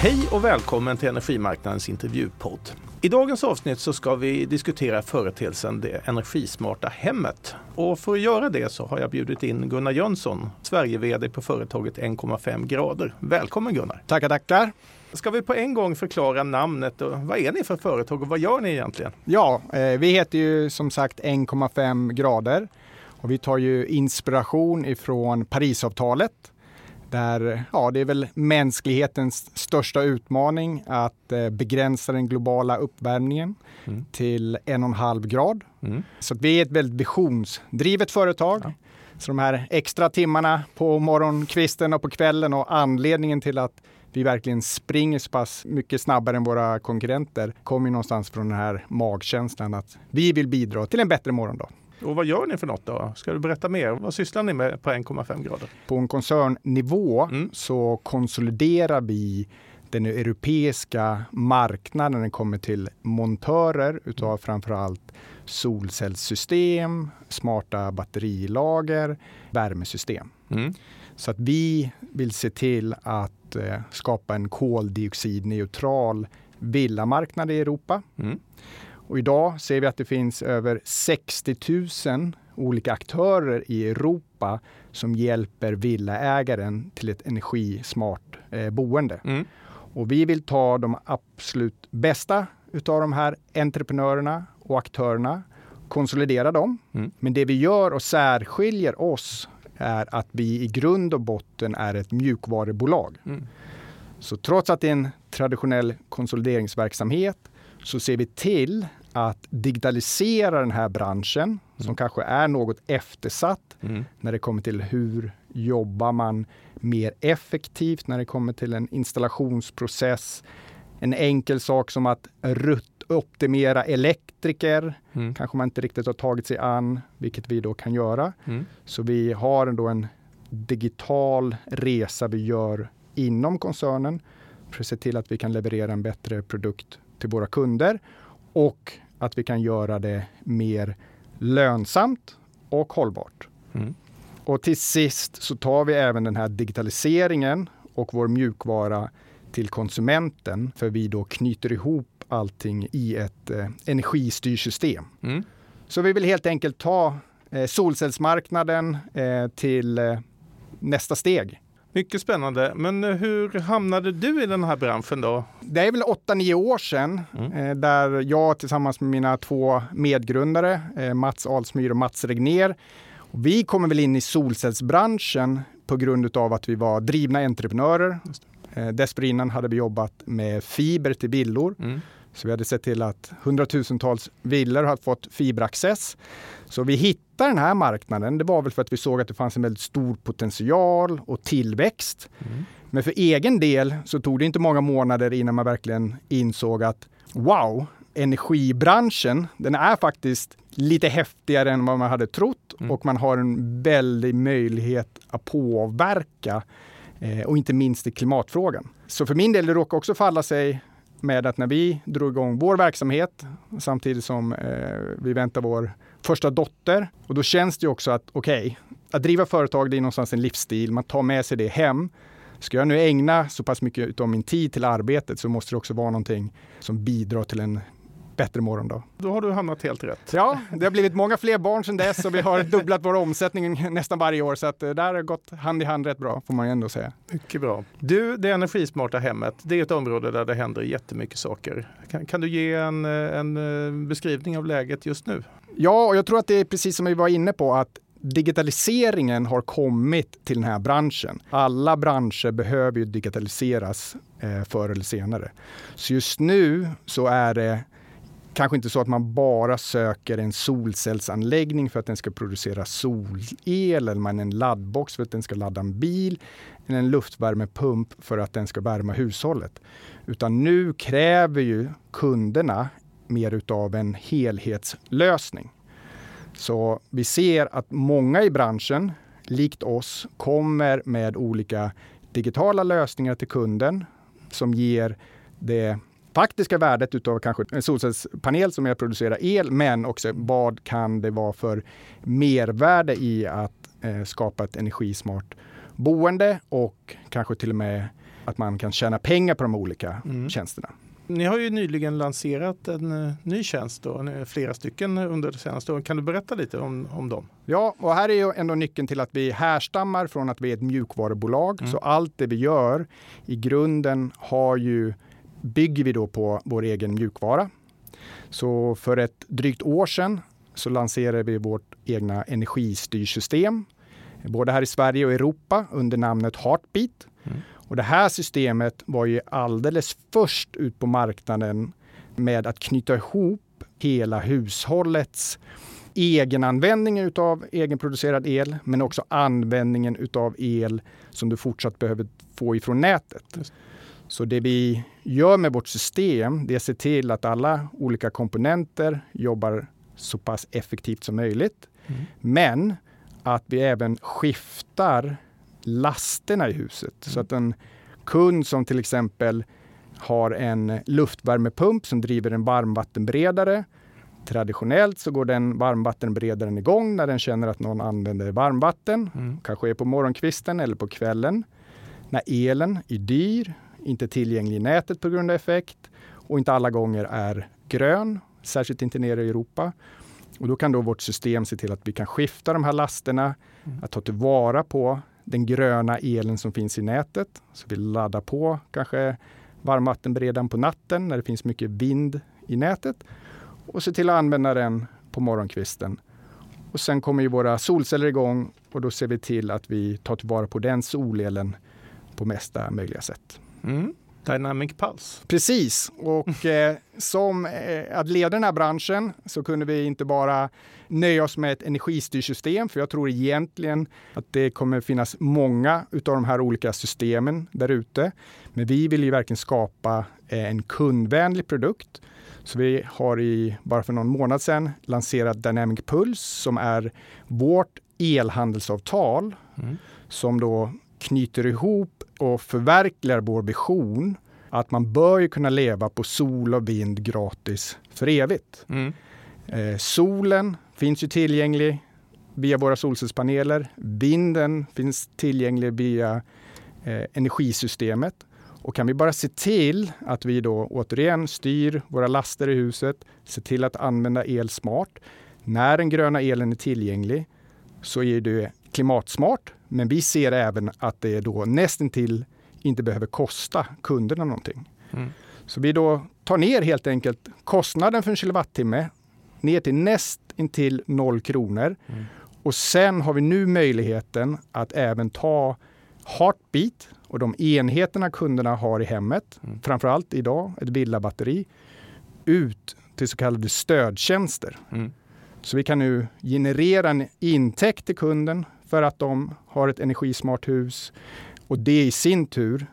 Hej och välkommen till Energimarknadens intervjupodd. I dagens avsnitt så ska vi diskutera företeelsen det energismarta hemmet. Och för att göra det så har jag bjudit in Gunnar Jönsson, Sverige-VD på företaget 1,5 grader. Välkommen Gunnar! Tackar, tackar! Ska vi på en gång förklara namnet och vad är ni för företag och vad gör ni egentligen? Ja, eh, vi heter ju som sagt 1,5 grader och vi tar ju inspiration ifrån Parisavtalet där ja, det är väl mänsklighetens största utmaning att eh, begränsa den globala uppvärmningen mm. till en och en halv grad. Mm. Så vi är ett väldigt visionsdrivet företag. Ja. Så de här extra timmarna på morgonkvisten och på kvällen och anledningen till att vi verkligen springer så pass mycket snabbare än våra konkurrenter kommer någonstans från den här magkänslan att vi vill bidra till en bättre morgondag. Och vad gör ni för något då? Ska du berätta mer? Vad sysslar ni med på 1,5 grader? På en koncernnivå mm. så konsoliderar vi den europeiska marknaden när det kommer till montörer utav framförallt solcellssystem, smarta batterilager, värmesystem. Mm. Så att vi vill se till att eh, skapa en koldioxidneutral villamarknad i Europa. Mm. Och idag ser vi att det finns över 60 000 olika aktörer i Europa som hjälper villaägaren till ett energismart eh, boende. Mm. Och vi vill ta de absolut bästa utav de här entreprenörerna och aktörerna, konsolidera dem. Mm. Men det vi gör och särskiljer oss är att vi i grund och botten är ett mjukvarubolag. Mm. Så trots att det är en traditionell konsolideringsverksamhet så ser vi till att digitalisera den här branschen mm. som kanske är något eftersatt mm. när det kommer till hur jobbar man mer effektivt när det kommer till en installationsprocess. En enkel sak som att optimera elektriker mm. kanske man inte riktigt har tagit sig an, vilket vi då kan göra. Mm. Så vi har ändå en digital resa vi gör inom koncernen för att se till att vi kan leverera en bättre produkt till våra kunder och att vi kan göra det mer lönsamt och hållbart. Mm. Och till sist så tar vi även den här digitaliseringen och vår mjukvara till konsumenten för vi då knyter ihop allting i ett eh, energistyrsystem. Mm. Så vi vill helt enkelt ta eh, solcellsmarknaden eh, till eh, nästa steg. Mycket spännande. Men hur hamnade du i den här branschen då? Det är väl 8-9 år sedan mm. eh, där jag tillsammans med mina två medgrundare, eh, Mats Alsmyr och Mats Regner, vi kommer väl in i solcellsbranschen på grund av att vi var drivna entreprenörer. Eh, dessförinnan hade vi jobbat med fiber till villor. Mm. Så vi hade sett till att hundratusentals villor har fått fiberaccess. Så vi hittade den här marknaden. Det var väl för att vi såg att det fanns en väldigt stor potential och tillväxt. Mm. Men för egen del så tog det inte många månader innan man verkligen insåg att wow, energibranschen, den är faktiskt lite häftigare än vad man hade trott mm. och man har en väldig möjlighet att påverka eh, och inte minst i klimatfrågan. Så för min del, det råkar också falla sig med att när vi drog igång vår verksamhet samtidigt som eh, vi väntar vår första dotter. Och då känns det också att okej, okay, att driva företag det är någonstans en livsstil. Man tar med sig det hem. Ska jag nu ägna så pass mycket av min tid till arbetet så måste det också vara någonting som bidrar till en bättre morgondag. Då har du hamnat helt rätt. Ja, det har blivit många fler barn sedan dess och vi har dubblat vår omsättning nästan varje år så att det där har gått hand i hand rätt bra får man ju ändå säga. Mycket bra. Du, det energismarta hemmet, det är ett område där det händer jättemycket saker. Kan, kan du ge en, en eh, beskrivning av läget just nu? Ja, och jag tror att det är precis som vi var inne på att digitaliseringen har kommit till den här branschen. Alla branscher behöver ju digitaliseras eh, förr eller senare. Så just nu så är det kanske inte så att man bara söker en solcellsanläggning för att den ska producera solel eller man en laddbox för att den ska ladda en bil eller en luftvärmepump för att den ska värma hushållet. Utan nu kräver ju kunderna mer utav en helhetslösning. Så vi ser att många i branschen, likt oss, kommer med olika digitala lösningar till kunden som ger det faktiska värdet utav kanske en solcellspanel som är att producera el, men också vad kan det vara för mervärde i att eh, skapa ett energismart boende och kanske till och med att man kan tjäna pengar på de olika mm. tjänsterna. Ni har ju nyligen lanserat en uh, ny tjänst, då, flera stycken under det senaste året. Kan du berätta lite om, om dem? Ja, och här är ju ändå nyckeln till att vi härstammar från att vi är ett mjukvarubolag. Mm. Så allt det vi gör i grunden har ju, bygger vi då på vår egen mjukvara. Så för ett drygt år sedan så lanserade vi vårt egna energistyrsystem, både här i Sverige och Europa under namnet Heartbeat. Mm. Och det här systemet var ju alldeles först ut på marknaden med att knyta ihop hela hushållets egenanvändning av egenproducerad el, men också användningen av el som du fortsatt behöver få ifrån nätet. Så det vi gör med vårt system, det är att se till att alla olika komponenter jobbar så pass effektivt som möjligt. Mm. Men att vi även skiftar lasterna i huset. Mm. Så att en kund som till exempel har en luftvärmepump som driver en varmvattenberedare. Traditionellt så går den varmvattenberedaren igång när den känner att någon använder varmvatten. Mm. Kanske är på morgonkvisten eller på kvällen. När elen är dyr, inte tillgänglig i nätet på grund av effekt och inte alla gånger är grön, särskilt inte nere i Europa. Och då kan då vårt system se till att vi kan skifta de här lasterna, mm. att ta tillvara på den gröna elen som finns i nätet. Så vi laddar på kanske varmvattenberedaren på natten när det finns mycket vind i nätet och se till att använda den på morgonkvisten. Och sen kommer ju våra solceller igång och då ser vi till att vi tar tillvara på den solelen på mesta möjliga sätt. Mm. Dynamic Pulse. Precis, och eh, som eh, att leda den här branschen så kunde vi inte bara nöja oss med ett energistyrsystem, för jag tror egentligen att det kommer finnas många av de här olika systemen där ute. Men vi vill ju verkligen skapa eh, en kundvänlig produkt. Så vi har i, bara för någon månad sedan lanserat Dynamic Pulse som är vårt elhandelsavtal mm. som då knyter ihop och förverkligar vår vision att man bör kunna leva på sol och vind gratis för evigt. Mm. Eh, solen finns ju tillgänglig via våra solcellspaneler. Vinden finns tillgänglig via eh, energisystemet. Och kan vi bara se till att vi då återigen styr våra laster i huset, se till att använda el smart. När den gröna elen är tillgänglig så är det klimatsmart, men vi ser även att det då nästintill inte behöver kosta kunderna någonting. Mm. Så vi då tar ner helt enkelt kostnaden för en kilowattimme ner till näst intill noll kronor. Mm. Och sen har vi nu möjligheten att även ta Heartbeat och de enheterna kunderna har i hemmet, mm. framförallt idag ett villabatteri, ut till så kallade stödtjänster. Mm. Så vi kan nu generera en intäkt till kunden för att de har ett energismart hus. Och det i sin tur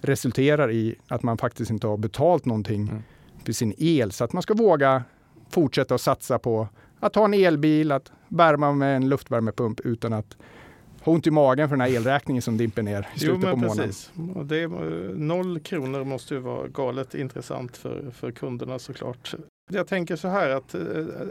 resulterar i att man faktiskt inte har betalt någonting mm. för sin el. Så att man ska våga fortsätta att satsa på att ha en elbil, att värma med en luftvärmepump utan att ha ont i magen för den här elräkningen som dimper ner i slutet jo, på månaden. Precis. Och det är, noll kronor måste ju vara galet intressant för, för kunderna såklart. Jag tänker så här att eh,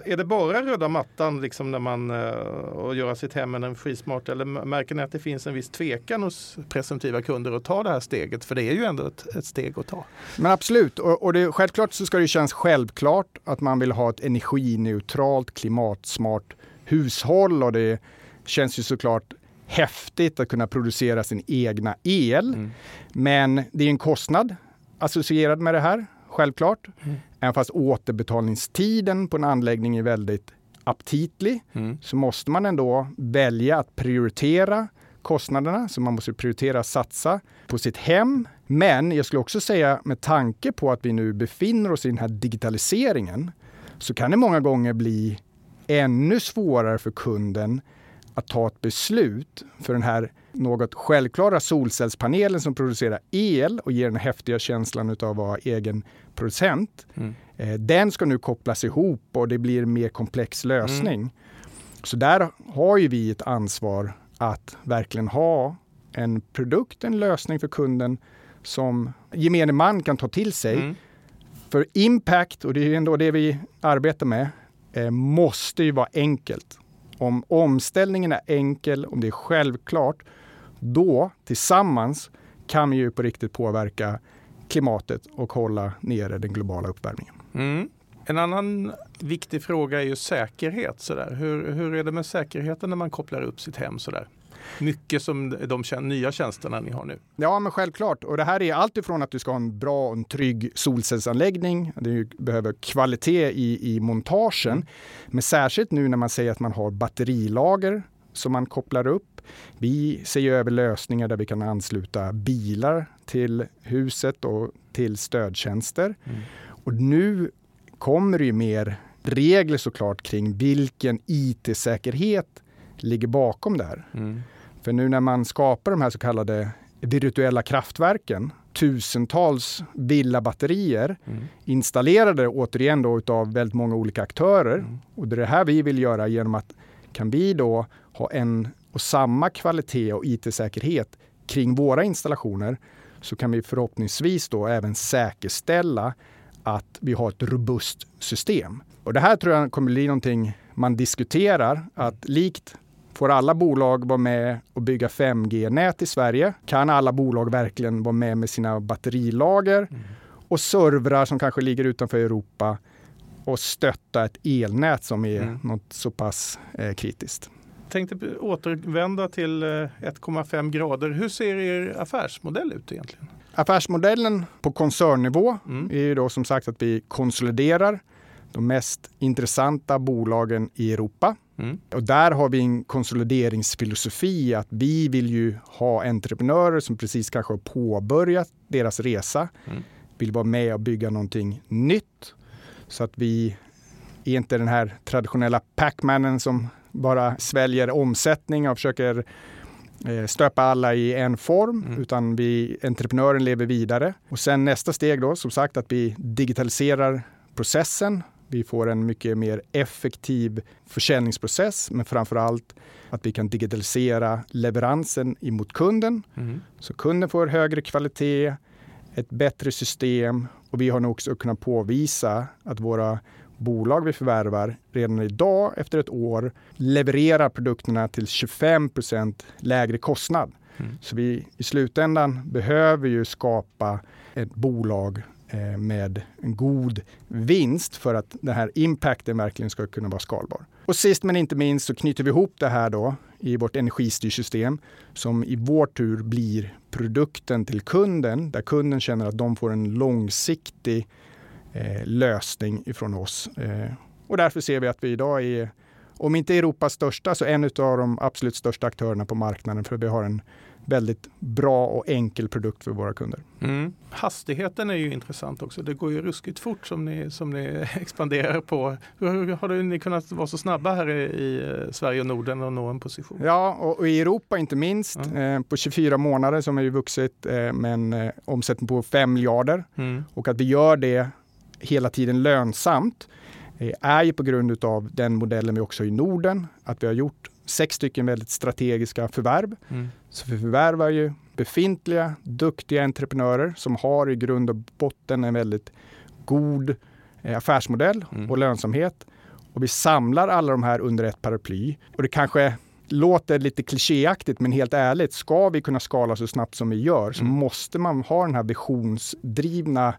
är det bara röda mattan liksom när man och eh, göra sitt hem energismart eller märker ni att det finns en viss tvekan hos presumtiva kunder att ta det här steget? För det är ju ändå ett, ett steg att ta. Men absolut, och, och det, självklart så ska det kännas självklart att man vill ha ett energineutralt, klimatsmart hushåll och det känns ju såklart häftigt att kunna producera sin egna el. Mm. Men det är en kostnad associerad med det här självklart. Mm. Även fast återbetalningstiden på en anläggning är väldigt aptitlig mm. så måste man ändå välja att prioritera kostnaderna. Så man måste prioritera att satsa på sitt hem. Men jag skulle också säga med tanke på att vi nu befinner oss i den här digitaliseringen så kan det många gånger bli ännu svårare för kunden att ta ett beslut för den här något självklara solcellspanelen som producerar el och ger den häftiga känslan av att vara egen producent. Mm. Eh, den ska nu kopplas ihop och det blir en mer komplex lösning. Mm. Så där har ju vi ett ansvar att verkligen ha en produkt, en lösning för kunden som gemene man kan ta till sig. Mm. För impact, och det är ändå det vi arbetar med, eh, måste ju vara enkelt. Om omställningen är enkel, om det är självklart, då tillsammans kan vi ju på riktigt påverka klimatet och hålla nere den globala uppvärmningen. Mm. En annan viktig fråga är ju säkerhet. Sådär. Hur, hur är det med säkerheten när man kopplar upp sitt hem? Sådär? Mycket som de nya tjänsterna ni har nu. Ja, men självklart. Och det här är allt ifrån att du ska ha en bra och en trygg solcellsanläggning. Du behöver kvalitet i, i montagen. Mm. Men särskilt nu när man säger att man har batterilager som man kopplar upp. Vi ser ju över lösningar där vi kan ansluta bilar till huset och till stödtjänster. Mm. Och nu kommer det ju mer regler såklart kring vilken IT-säkerhet ligger bakom där. Mm. För nu när man skapar de här så kallade virtuella kraftverken, tusentals villabatterier mm. installerade återigen då utav väldigt många olika aktörer. Mm. Och det är det här vi vill göra genom att kan vi då ha en och samma kvalitet och IT-säkerhet kring våra installationer så kan vi förhoppningsvis då även säkerställa att vi har ett robust system. Och det här tror jag kommer bli någonting man diskuterar, att likt Får alla bolag vara med och bygga 5G-nät i Sverige? Kan alla bolag verkligen vara med med sina batterilager mm. och servrar som kanske ligger utanför Europa och stötta ett elnät som är mm. något så pass eh, kritiskt? Tänkte återvända till 1,5 eh, grader. Hur ser er affärsmodell ut egentligen? Affärsmodellen på koncernnivå mm. är ju då som sagt att vi konsoliderar de mest intressanta bolagen i Europa. Mm. Och där har vi en konsolideringsfilosofi att vi vill ju ha entreprenörer som precis kanske har påbörjat deras resa, mm. vill vara med och bygga någonting nytt. Så att vi är inte den här traditionella Pacmanen som bara sväljer omsättning och försöker eh, stöpa alla i en form, mm. utan vi, entreprenören lever vidare. Och sen nästa steg då, som sagt, att vi digitaliserar processen vi får en mycket mer effektiv försäljningsprocess, men framför allt att vi kan digitalisera leveransen emot kunden. Mm. Så kunden får högre kvalitet, ett bättre system och vi har nog också kunnat påvisa att våra bolag vi förvärvar redan idag efter ett år levererar produkterna till 25% lägre kostnad. Mm. Så vi i slutändan behöver ju skapa ett bolag Eh, med en god vinst för att den här impacten verkligen ska kunna vara skalbar. Och sist men inte minst så knyter vi ihop det här då i vårt energistyrsystem som i vår tur blir produkten till kunden där kunden känner att de får en långsiktig eh, lösning ifrån oss. Eh, och därför ser vi att vi idag är, om inte Europas största, så en av de absolut största aktörerna på marknaden för vi har en väldigt bra och enkel produkt för våra kunder. Mm. Hastigheten är ju intressant också. Det går ju ruskigt fort som ni, som ni expanderar på. Hur har ni kunnat vara så snabba här i, i eh, Sverige och Norden och nå en position? Ja, och, och i Europa inte minst. Eh, på 24 månader som har ju vuxit eh, med en eh, omsättning på 5 miljarder. Mm. Och att vi gör det hela tiden lönsamt är ju på grund av den modellen vi också har i Norden. Att vi har gjort sex stycken väldigt strategiska förvärv. Mm. Så vi förvärvar ju befintliga duktiga entreprenörer som har i grund och botten en väldigt god eh, affärsmodell mm. och lönsamhet. Och vi samlar alla de här under ett paraply. Och det kanske låter lite klichéaktigt, men helt ärligt, ska vi kunna skala så snabbt som vi gör så mm. måste man ha den här visionsdrivna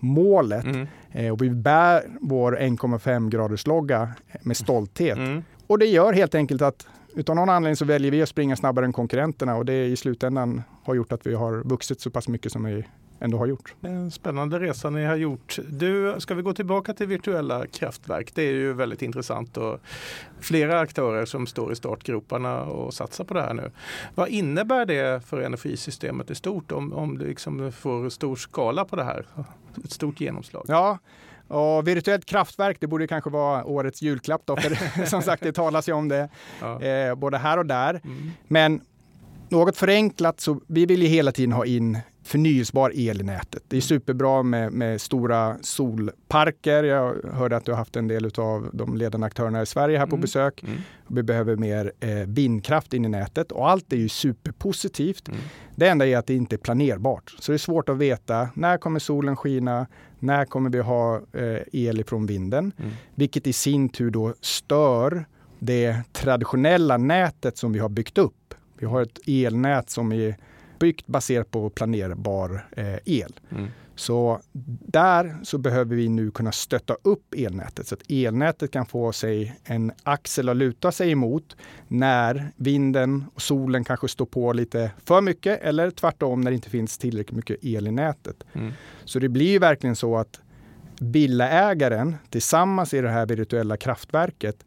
målet. Mm. Eh, och vi bär vår 1,5 graders logga med stolthet. Mm. Och det gör helt enkelt att utan någon anledning så väljer vi att springa snabbare än konkurrenterna och det i slutändan har gjort att vi har vuxit så pass mycket som vi ändå har gjort. En spännande resa ni har gjort. Du, ska vi gå tillbaka till virtuella kraftverk? Det är ju väldigt intressant och flera aktörer som står i startgroparna och satsar på det här nu. Vad innebär det för energisystemet i stort om, om det liksom får stor skala på det här? Ett stort genomslag? Ja, och virtuellt kraftverk, det borde kanske vara årets julklapp då, för som sagt det talas ju om det ja. eh, både här och där. Mm. Men något förenklat så vi vill ju hela tiden ha in förnyelsebar el i nätet. Det är superbra med, med stora solparker. Jag hörde att du har haft en del av de ledande aktörerna i Sverige här på mm. besök. Mm. Vi behöver mer eh, vindkraft in i nätet och allt är ju superpositivt. Mm. Det enda är att det inte är planerbart. Så det är svårt att veta när kommer solen skina? När kommer vi ha eh, el ifrån vinden? Mm. Vilket i sin tur då stör det traditionella nätet som vi har byggt upp. Vi har ett elnät som är byggt baserat på planerbar eh, el. Mm. Så där så behöver vi nu kunna stötta upp elnätet så att elnätet kan få sig en axel att luta sig emot när vinden och solen kanske står på lite för mycket eller tvärtom när det inte finns tillräckligt mycket el i nätet. Mm. Så det blir ju verkligen så att villaägaren tillsammans i det här virtuella kraftverket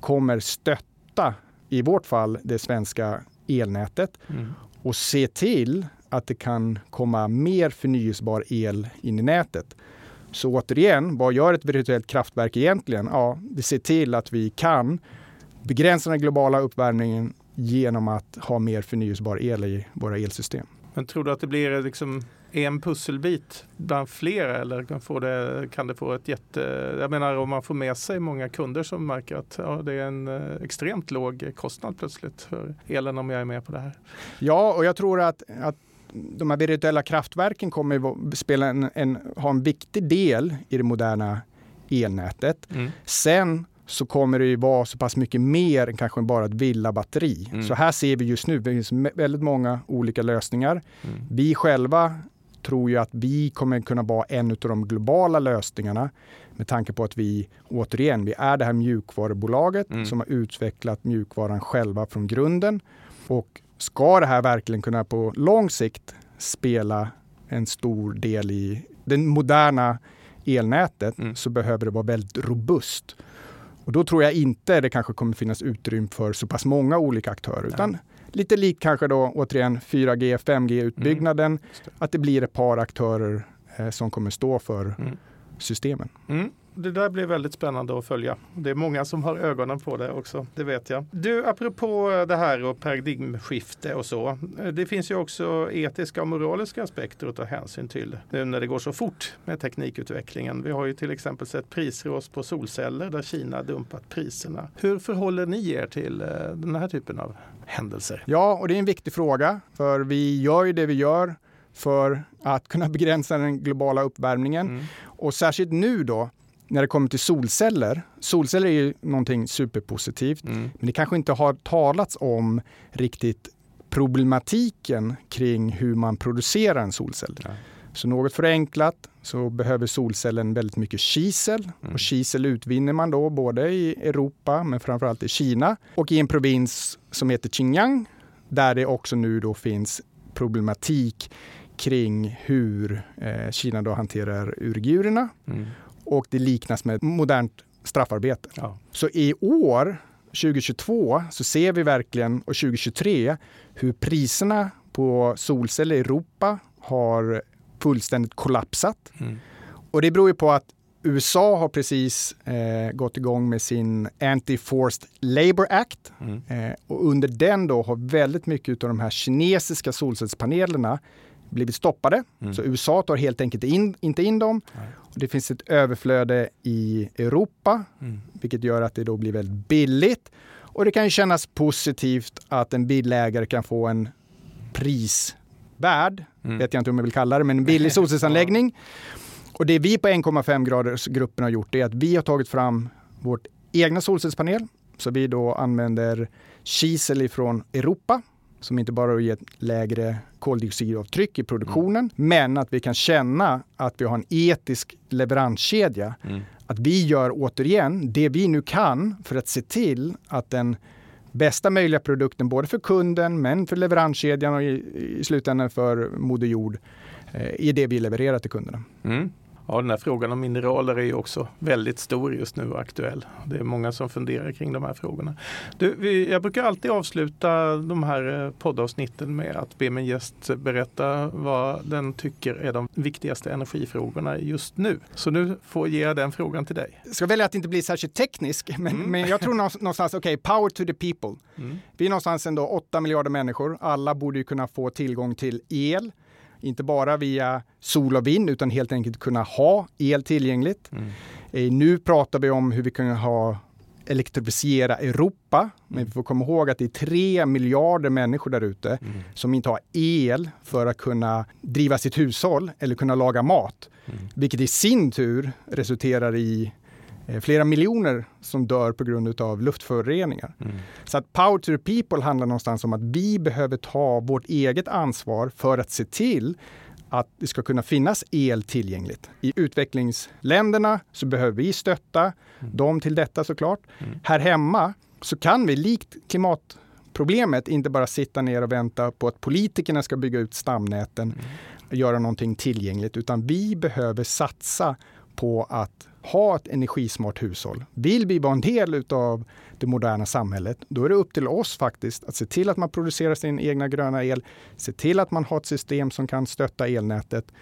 kommer stötta, i vårt fall, det svenska elnätet mm och se till att det kan komma mer förnyelsebar el in i nätet. Så återigen, vad gör ett virtuellt kraftverk egentligen? Ja, det ser till att vi kan begränsa den globala uppvärmningen genom att ha mer förnyelsebar el i våra elsystem. Men tror du att det blir liksom en pusselbit bland flera eller kan, få det, kan det få ett jätte... Jag menar om man får med sig många kunder som märker att ja, det är en eh, extremt låg kostnad plötsligt för elen om jag är med på det här. Ja, och jag tror att, att de här virtuella kraftverken kommer spela en, en, ha en viktig del i det moderna elnätet. Mm. Sen så kommer det ju vara så pass mycket mer än kanske bara ett villabatteri. Mm. Så här ser vi just nu, det finns väldigt många olika lösningar. Mm. Vi själva tror ju att vi kommer kunna vara en av de globala lösningarna med tanke på att vi återigen, vi är det här mjukvarubolaget mm. som har utvecklat mjukvaran själva från grunden. Och ska det här verkligen kunna på lång sikt spela en stor del i det moderna elnätet mm. så behöver det vara väldigt robust. Och då tror jag inte det kanske kommer finnas utrymme för så pass många olika aktörer. Utan lite likt kanske då återigen 4G, 5G-utbyggnaden. Mm. Att det blir ett par aktörer eh, som kommer stå för mm. systemen. Mm det där blir väldigt spännande att följa. Det är många som har ögonen på det också, det vet jag. Du, apropå det här och paradigmskifte och så. Det finns ju också etiska och moraliska aspekter att ta hänsyn till nu när det går så fort med teknikutvecklingen. Vi har ju till exempel sett prisrås på solceller där Kina dumpat priserna. Hur förhåller ni er till eh, den här typen av händelser? Ja, och det är en viktig fråga, för vi gör ju det vi gör för att kunna begränsa den globala uppvärmningen. Mm. Och särskilt nu då när det kommer till solceller, solceller är ju någonting superpositivt, mm. men det kanske inte har talats om riktigt problematiken kring hur man producerar en solcell. Ja. Så något förenklat så behöver solcellen väldigt mycket kisel mm. och kisel utvinner man då både i Europa men framförallt i Kina och i en provins som heter Xinjiang där det också nu då finns problematik kring hur eh, Kina då hanterar urgurerna. Mm och det liknas med modernt straffarbete. Ja. Så i år, 2022, så ser vi verkligen, och 2023, hur priserna på solceller i Europa har fullständigt kollapsat. Mm. Och det beror ju på att USA har precis eh, gått igång med sin Anti-Forced Labor Act. Mm. Eh, och under den då har väldigt mycket av de här kinesiska solcellspanelerna blivit stoppade. Mm. Så USA tar helt enkelt in, inte in dem. Och det finns ett överflöde i Europa, mm. vilket gör att det då blir väldigt billigt. Och det kan kännas positivt att en bilägare kan få en prisvärd, mm. vet jag inte om jag vill kalla det, men en billig solcellsanläggning. Och det vi på 1,5 graders gruppen har gjort är att vi har tagit fram vårt egna solcellspanel. Så vi då använder kisel ifrån Europa som inte bara ger ett lägre koldioxidavtryck i produktionen, mm. men att vi kan känna att vi har en etisk leveranskedja. Mm. Att vi gör återigen det vi nu kan för att se till att den bästa möjliga produkten både för kunden men för leveranskedjan och i, i slutändan för Moder Jord eh, är det vi levererar till kunderna. Mm. Ja, den här frågan om mineraler är ju också väldigt stor just nu och aktuell. Det är många som funderar kring de här frågorna. Du, vi, jag brukar alltid avsluta de här eh, poddavsnitten med att be min gäst berätta vad den tycker är de viktigaste energifrågorna just nu. Så nu får jag ge den frågan till dig. Jag ska välja att inte bli särskilt teknisk, men, mm. men jag tror någonstans, okej, okay, power to the people. Mm. Vi är någonstans ändå 8 miljarder människor. Alla borde ju kunna få tillgång till el inte bara via sol och vind utan helt enkelt kunna ha el tillgängligt. Mm. Eh, nu pratar vi om hur vi kan ha elektrifiera Europa. Men vi får komma ihåg att det är tre miljarder människor där ute mm. som inte har el för att kunna driva sitt hushåll eller kunna laga mat. Mm. Vilket i sin tur resulterar i flera miljoner som dör på grund av luftföroreningar. Mm. Så att Power to the People handlar någonstans om att vi behöver ta vårt eget ansvar för att se till att det ska kunna finnas el tillgängligt. I utvecklingsländerna så behöver vi stötta mm. dem till detta såklart. Mm. Här hemma så kan vi likt klimatproblemet inte bara sitta ner och vänta på att politikerna ska bygga ut stamnäten mm. och göra någonting tillgängligt, utan vi behöver satsa på att ha ett energismart hushåll. Vill vi vara en del av det moderna samhället, då är det upp till oss faktiskt att se till att man producerar sin egna gröna el, se till att man har ett system som kan stötta elnätet.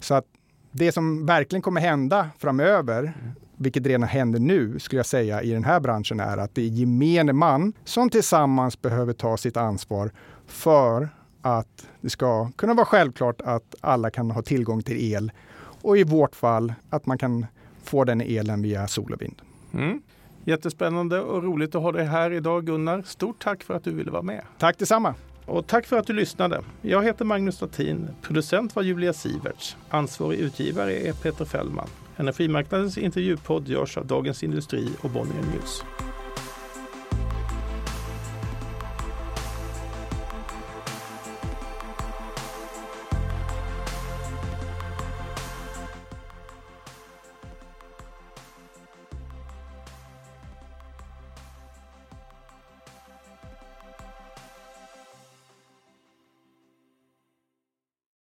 Så att det som verkligen kommer hända framöver, vilket redan händer nu, skulle jag säga, i den här branschen är att det är gemene man som tillsammans behöver ta sitt ansvar för att det ska kunna vara självklart att alla kan ha tillgång till el och i vårt fall att man kan få den elen via sol och vind. Mm. Jättespännande och roligt att ha dig här idag Gunnar. Stort tack för att du ville vara med. Tack detsamma. Och tack för att du lyssnade. Jag heter Magnus Statin. Producent var Julia Siverts. Ansvarig utgivare är Peter Fällman. Energimarknadens intervjupodd görs av Dagens Industri och Bonnier News.